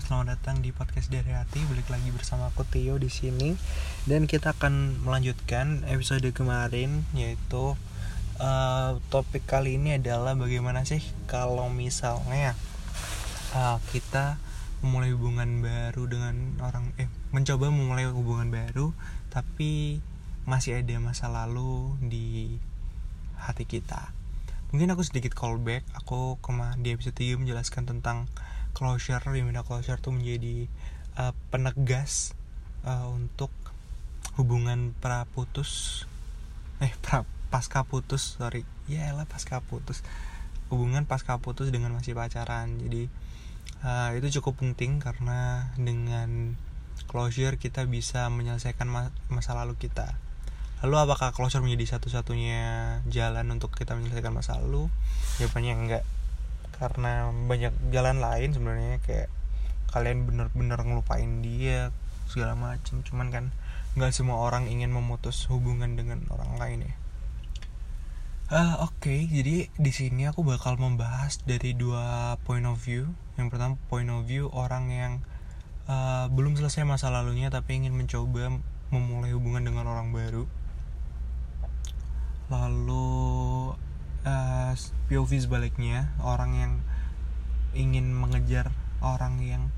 selamat datang di podcast dari hati. Balik lagi bersama aku Tio di sini dan kita akan melanjutkan episode kemarin yaitu uh, topik kali ini adalah bagaimana sih kalau misalnya uh, kita memulai hubungan baru dengan orang eh mencoba memulai hubungan baru tapi masih ada masa lalu di hati kita. Mungkin aku sedikit callback, aku kemarin di episode 3 menjelaskan tentang closure di mana closure tuh menjadi uh, penegas uh, untuk hubungan pra putus eh pra pasca putus sorry. Ya lah pasca putus. Hubungan pasca putus dengan masih pacaran. Jadi uh, itu cukup penting karena dengan closure kita bisa menyelesaikan masa lalu kita. Lalu apakah closure menjadi satu-satunya jalan untuk kita menyelesaikan masa lalu? Jawabannya enggak karena banyak jalan lain sebenarnya kayak kalian bener-bener ngelupain dia segala macem cuman kan nggak semua orang ingin memutus hubungan dengan orang lain ya Uh, Oke, okay, jadi di sini aku bakal membahas dari dua point of view. Yang pertama point of view orang yang uh, belum selesai masa lalunya tapi ingin mencoba memulai hubungan dengan orang baru. Lalu eh, POV sebaliknya orang yang ingin mengejar orang yang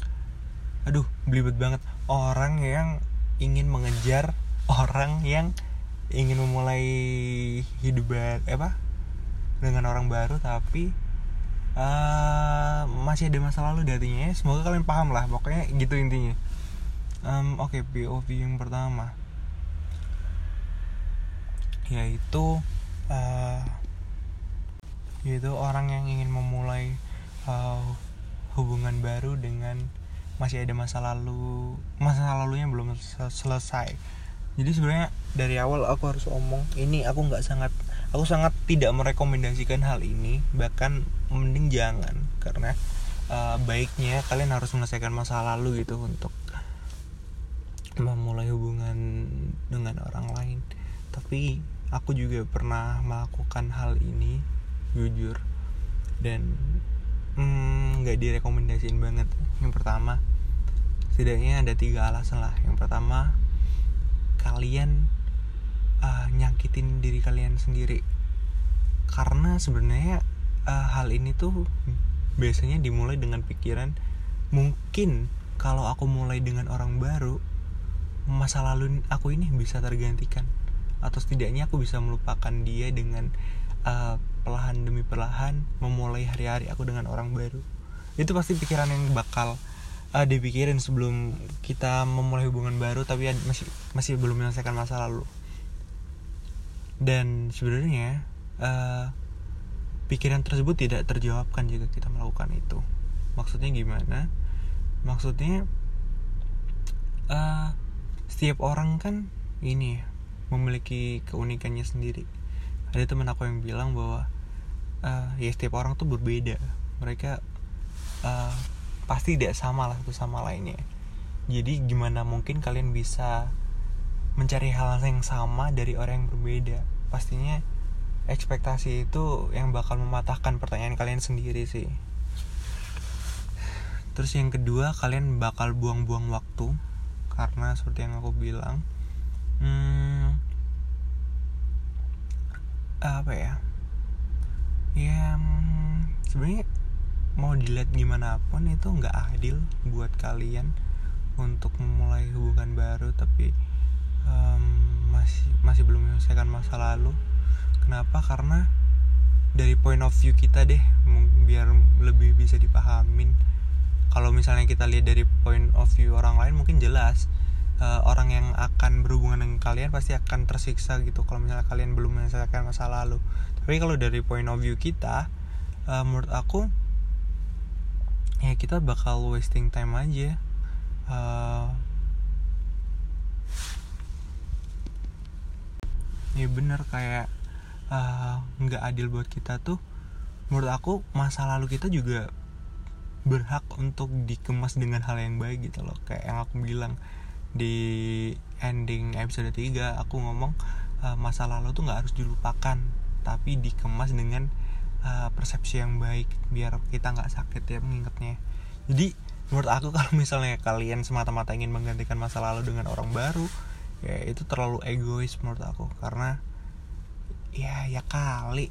aduh belibet banget. Orang yang ingin mengejar orang yang ingin memulai hidup baru apa dengan orang baru tapi uh, masih ada masa lalu di hatinya ya. semoga kalian paham lah pokoknya gitu intinya. Um, oke okay, POV yang pertama. Yaitu uh, yaitu orang yang ingin memulai uh, hubungan baru dengan masih ada masa lalu masa lalunya belum selesai. Jadi sebenarnya dari awal aku harus omong ini aku nggak sangat aku sangat tidak merekomendasikan hal ini bahkan mending jangan karena uh, baiknya kalian harus menyelesaikan masa lalu gitu untuk memulai hubungan dengan orang lain. Tapi aku juga pernah melakukan hal ini jujur. Dan hmm, nggak mm, direkomendasiin banget. Yang pertama setidaknya ada tiga alasan lah. Yang pertama kalian uh, nyakitin diri kalian sendiri. Karena sebenarnya uh, hal ini tuh biasanya dimulai dengan pikiran mungkin kalau aku mulai dengan orang baru masa lalu aku ini bisa tergantikan. Atau setidaknya aku bisa melupakan dia dengan uh, perlahan demi perlahan memulai hari-hari aku dengan orang baru. Itu pasti pikiran yang bakal uh, dipikirin sebelum kita memulai hubungan baru tapi masih masih belum menyelesaikan masa lalu. Dan sebenarnya uh, pikiran tersebut tidak terjawabkan jika kita melakukan itu. Maksudnya gimana? Maksudnya uh, setiap orang kan ini memiliki keunikannya sendiri. Ada teman aku yang bilang bahwa uh, ya setiap orang tuh berbeda. Mereka uh, pasti tidak sama lah satu sama lainnya. Jadi gimana mungkin kalian bisa mencari hal yang sama dari orang yang berbeda? Pastinya ekspektasi itu yang bakal mematahkan pertanyaan kalian sendiri sih. Terus yang kedua kalian bakal buang-buang waktu. Karena seperti yang aku bilang hmm, apa ya ya hmm, sebenarnya mau dilihat gimana pun itu nggak adil buat kalian untuk memulai hubungan baru tapi um, masih masih belum menyelesaikan masa lalu. Kenapa? Karena dari point of view kita deh biar lebih bisa dipahamin. Kalau misalnya kita lihat dari point of view orang lain mungkin jelas uh, orang yang akan berhubungan dengan kalian pasti akan tersiksa gitu kalau misalnya kalian belum menyelesaikan masa lalu tapi kalau dari point of view kita uh, menurut aku ya kita bakal wasting time aja. Uh, ya bener kayak nggak uh, adil buat kita tuh menurut aku masa lalu kita juga berhak untuk dikemas dengan hal yang baik gitu loh. Kayak yang aku bilang di ending episode 3 aku ngomong uh, masa lalu tuh nggak harus dilupakan tapi dikemas dengan uh, persepsi yang baik biar kita nggak sakit ya mengingatnya. Jadi menurut aku kalau misalnya kalian semata-mata ingin menggantikan masa lalu dengan orang baru ya itu terlalu egois menurut aku. Karena ya ya kali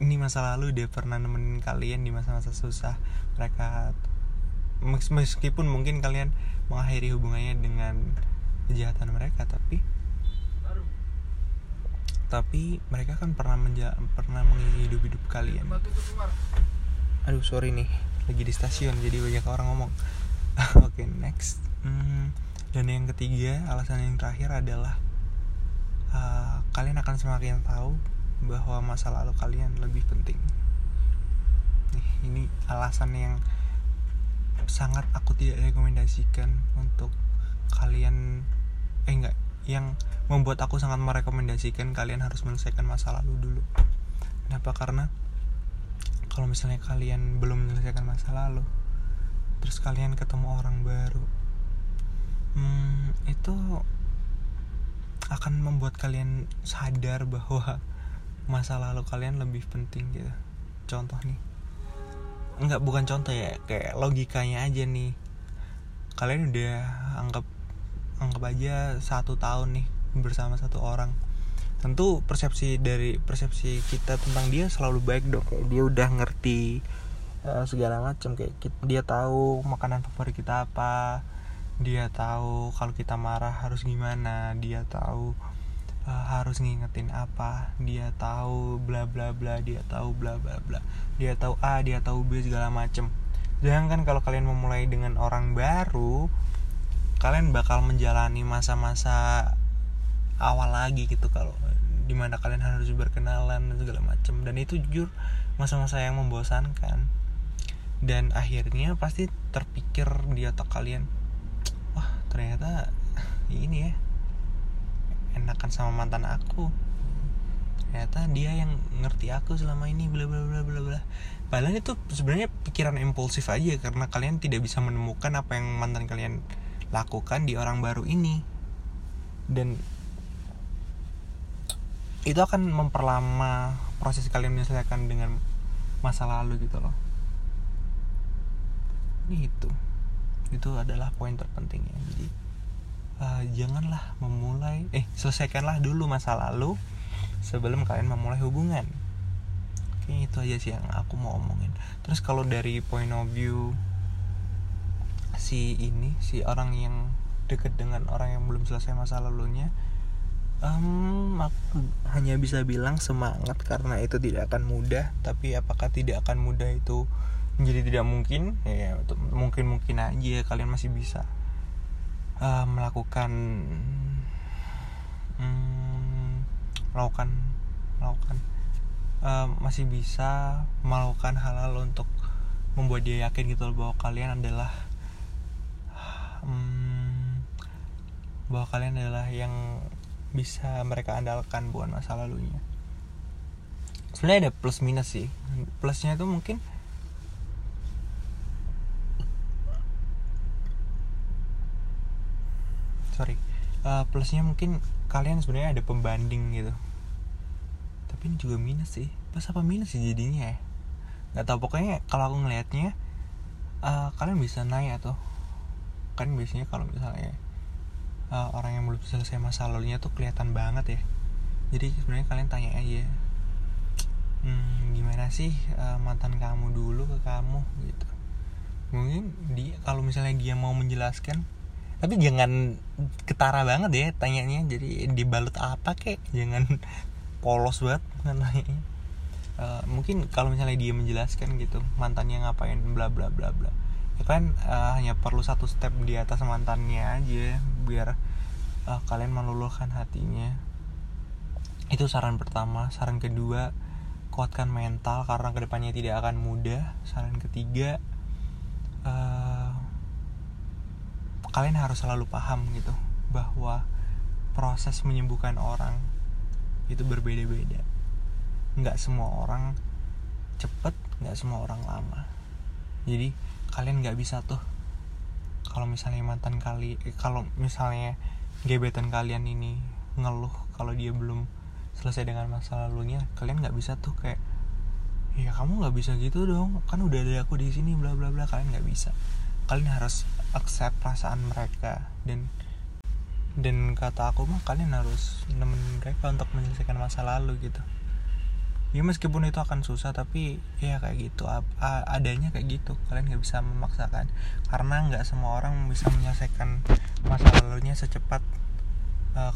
ini masa lalu dia pernah nemenin kalian di masa-masa susah. Mereka meskipun mungkin kalian mengakhiri hubungannya dengan kejahatan mereka tapi tapi mereka kan pernah menja pernah mengisi hidup hidup kalian aduh sorry nih lagi di stasiun jadi banyak orang ngomong. Oke okay, next. Hmm, dan yang ketiga alasan yang terakhir adalah uh, kalian akan semakin tahu bahwa masa lalu kalian lebih penting. Nih ini alasan yang sangat aku tidak rekomendasikan untuk kalian eh enggak yang membuat aku sangat merekomendasikan kalian harus menyelesaikan masa lalu dulu. Kenapa? Karena kalau misalnya kalian belum menyelesaikan masa lalu terus kalian ketemu orang baru hmm, itu akan membuat kalian sadar bahwa masa lalu kalian lebih penting gitu. Contoh nih. Enggak bukan contoh ya kayak logikanya aja nih. Kalian udah anggap anggap aja satu tahun nih bersama satu orang. Tentu persepsi dari persepsi kita tentang dia selalu baik dong. Kayak dia udah ngerti uh, segala macam kayak kita, dia tahu makanan favorit kita apa dia tahu kalau kita marah harus gimana dia tahu uh, harus ngingetin apa dia tahu bla bla bla dia tahu bla bla bla dia tahu A dia tahu B segala macem jangan kan kalau kalian memulai dengan orang baru kalian bakal menjalani masa-masa awal lagi gitu kalau di mana kalian harus berkenalan dan segala macem. Dan itu jujur masa-masa yang membosankan. Dan akhirnya pasti terpikir di otak kalian wah ternyata ini ya enakan sama mantan aku. Ternyata dia yang ngerti aku selama ini bla bla bla bla bla. Padahal itu sebenarnya pikiran impulsif aja karena kalian tidak bisa menemukan apa yang mantan kalian lakukan di orang baru ini. Dan itu akan memperlama proses kalian menyelesaikan dengan masa lalu gitu loh. Ini itu itu adalah poin terpenting ya jadi uh, janganlah memulai eh selesaikanlah dulu masa lalu sebelum kalian memulai hubungan. Oke itu aja sih yang aku mau omongin. Terus kalau dari point of view si ini si orang yang deket dengan orang yang belum selesai masa lalunya um, aku hanya bisa bilang semangat karena itu tidak akan mudah. Tapi apakah tidak akan mudah itu menjadi tidak mungkin? Ya mungkin mungkin aja kalian masih bisa uh, melakukan um, melakukan melakukan uh, masih bisa melakukan hal-hal untuk membuat dia yakin gitu bahwa kalian adalah um, bahwa kalian adalah yang bisa mereka andalkan bukan masa lalunya. Sebenarnya ada plus minus sih. Plusnya itu mungkin sorry uh, plusnya mungkin kalian sebenarnya ada pembanding gitu. Tapi ini juga minus sih. Plus apa minus sih jadinya ya? Nggak tahu pokoknya kalau aku ngelihatnya uh, kalian bisa naik atau kan biasanya kalau misalnya uh, orang yang belum selesai masa lalunya tuh kelihatan banget ya. Jadi sebenarnya kalian tanya aja hmm, gimana sih uh, mantan kamu dulu ke kamu? Gitu. Mungkin dia kalau misalnya dia mau menjelaskan tapi jangan ketara banget ya tanyanya. Jadi dibalut apa kek? Jangan polos banget uh, mungkin kalau misalnya dia menjelaskan gitu mantannya ngapain? Bla bla bla bla kan uh, hanya perlu satu step di atas mantannya aja biar uh, kalian meluluhkan hatinya. Itu saran pertama. Saran kedua kuatkan mental karena ke depannya tidak akan mudah. Saran ketiga uh, kalian harus selalu paham gitu bahwa proses menyembuhkan orang itu berbeda-beda. Nggak semua orang cepet nggak semua orang lama. Jadi kalian nggak bisa tuh. Kalau misalnya mantan kali eh, kalau misalnya gebetan kalian ini ngeluh kalau dia belum selesai dengan masa lalunya kalian nggak bisa tuh kayak ya kamu nggak bisa gitu dong. Kan udah ada aku di sini bla bla bla. Kalian nggak bisa. Kalian harus accept perasaan mereka dan dan kata aku mah kalian harus nemenin mereka untuk menyelesaikan masa lalu gitu ya meskipun itu akan susah tapi ya kayak gitu. Adanya kayak gitu. Kalian nggak bisa memaksakan. Karena nggak semua orang bisa menyelesaikan masa lalunya secepat uh,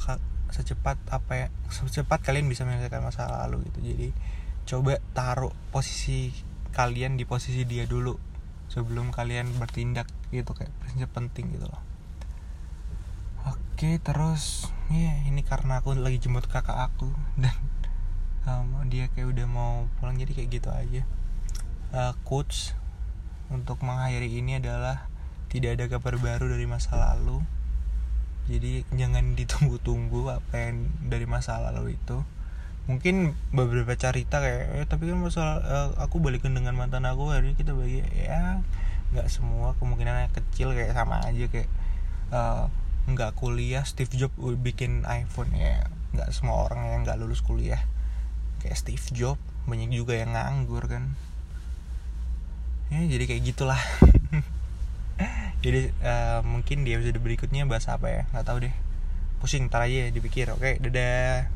secepat apa ya secepat kalian bisa menyelesaikan masa lalu gitu. Jadi coba taruh posisi kalian di posisi dia dulu sebelum kalian bertindak gitu kayak prinsip penting gitu loh. Oke terus ya ini karena aku lagi jemput kakak aku dan um, dia kayak udah mau pulang jadi kayak gitu aja. Uh, quotes untuk mengakhiri ini adalah tidak ada kabar baru dari masa lalu. Jadi jangan ditunggu-tunggu apa yang dari masa lalu itu. Mungkin beberapa cerita kayak eh, tapi kan masalah uh, aku balikan dengan mantan aku hari ini kita bagi. Ya nggak semua kemungkinan kecil kayak sama aja kayak uh, nggak kuliah Steve Jobs bikin iPhone ya nggak semua orang yang nggak lulus kuliah kayak Steve Jobs banyak juga yang nganggur kan. Ya jadi kayak gitulah. Jadi uh, mungkin di episode berikutnya bahas apa ya? Nggak tahu deh. Pusing ntar aja dipikir. Oke dadah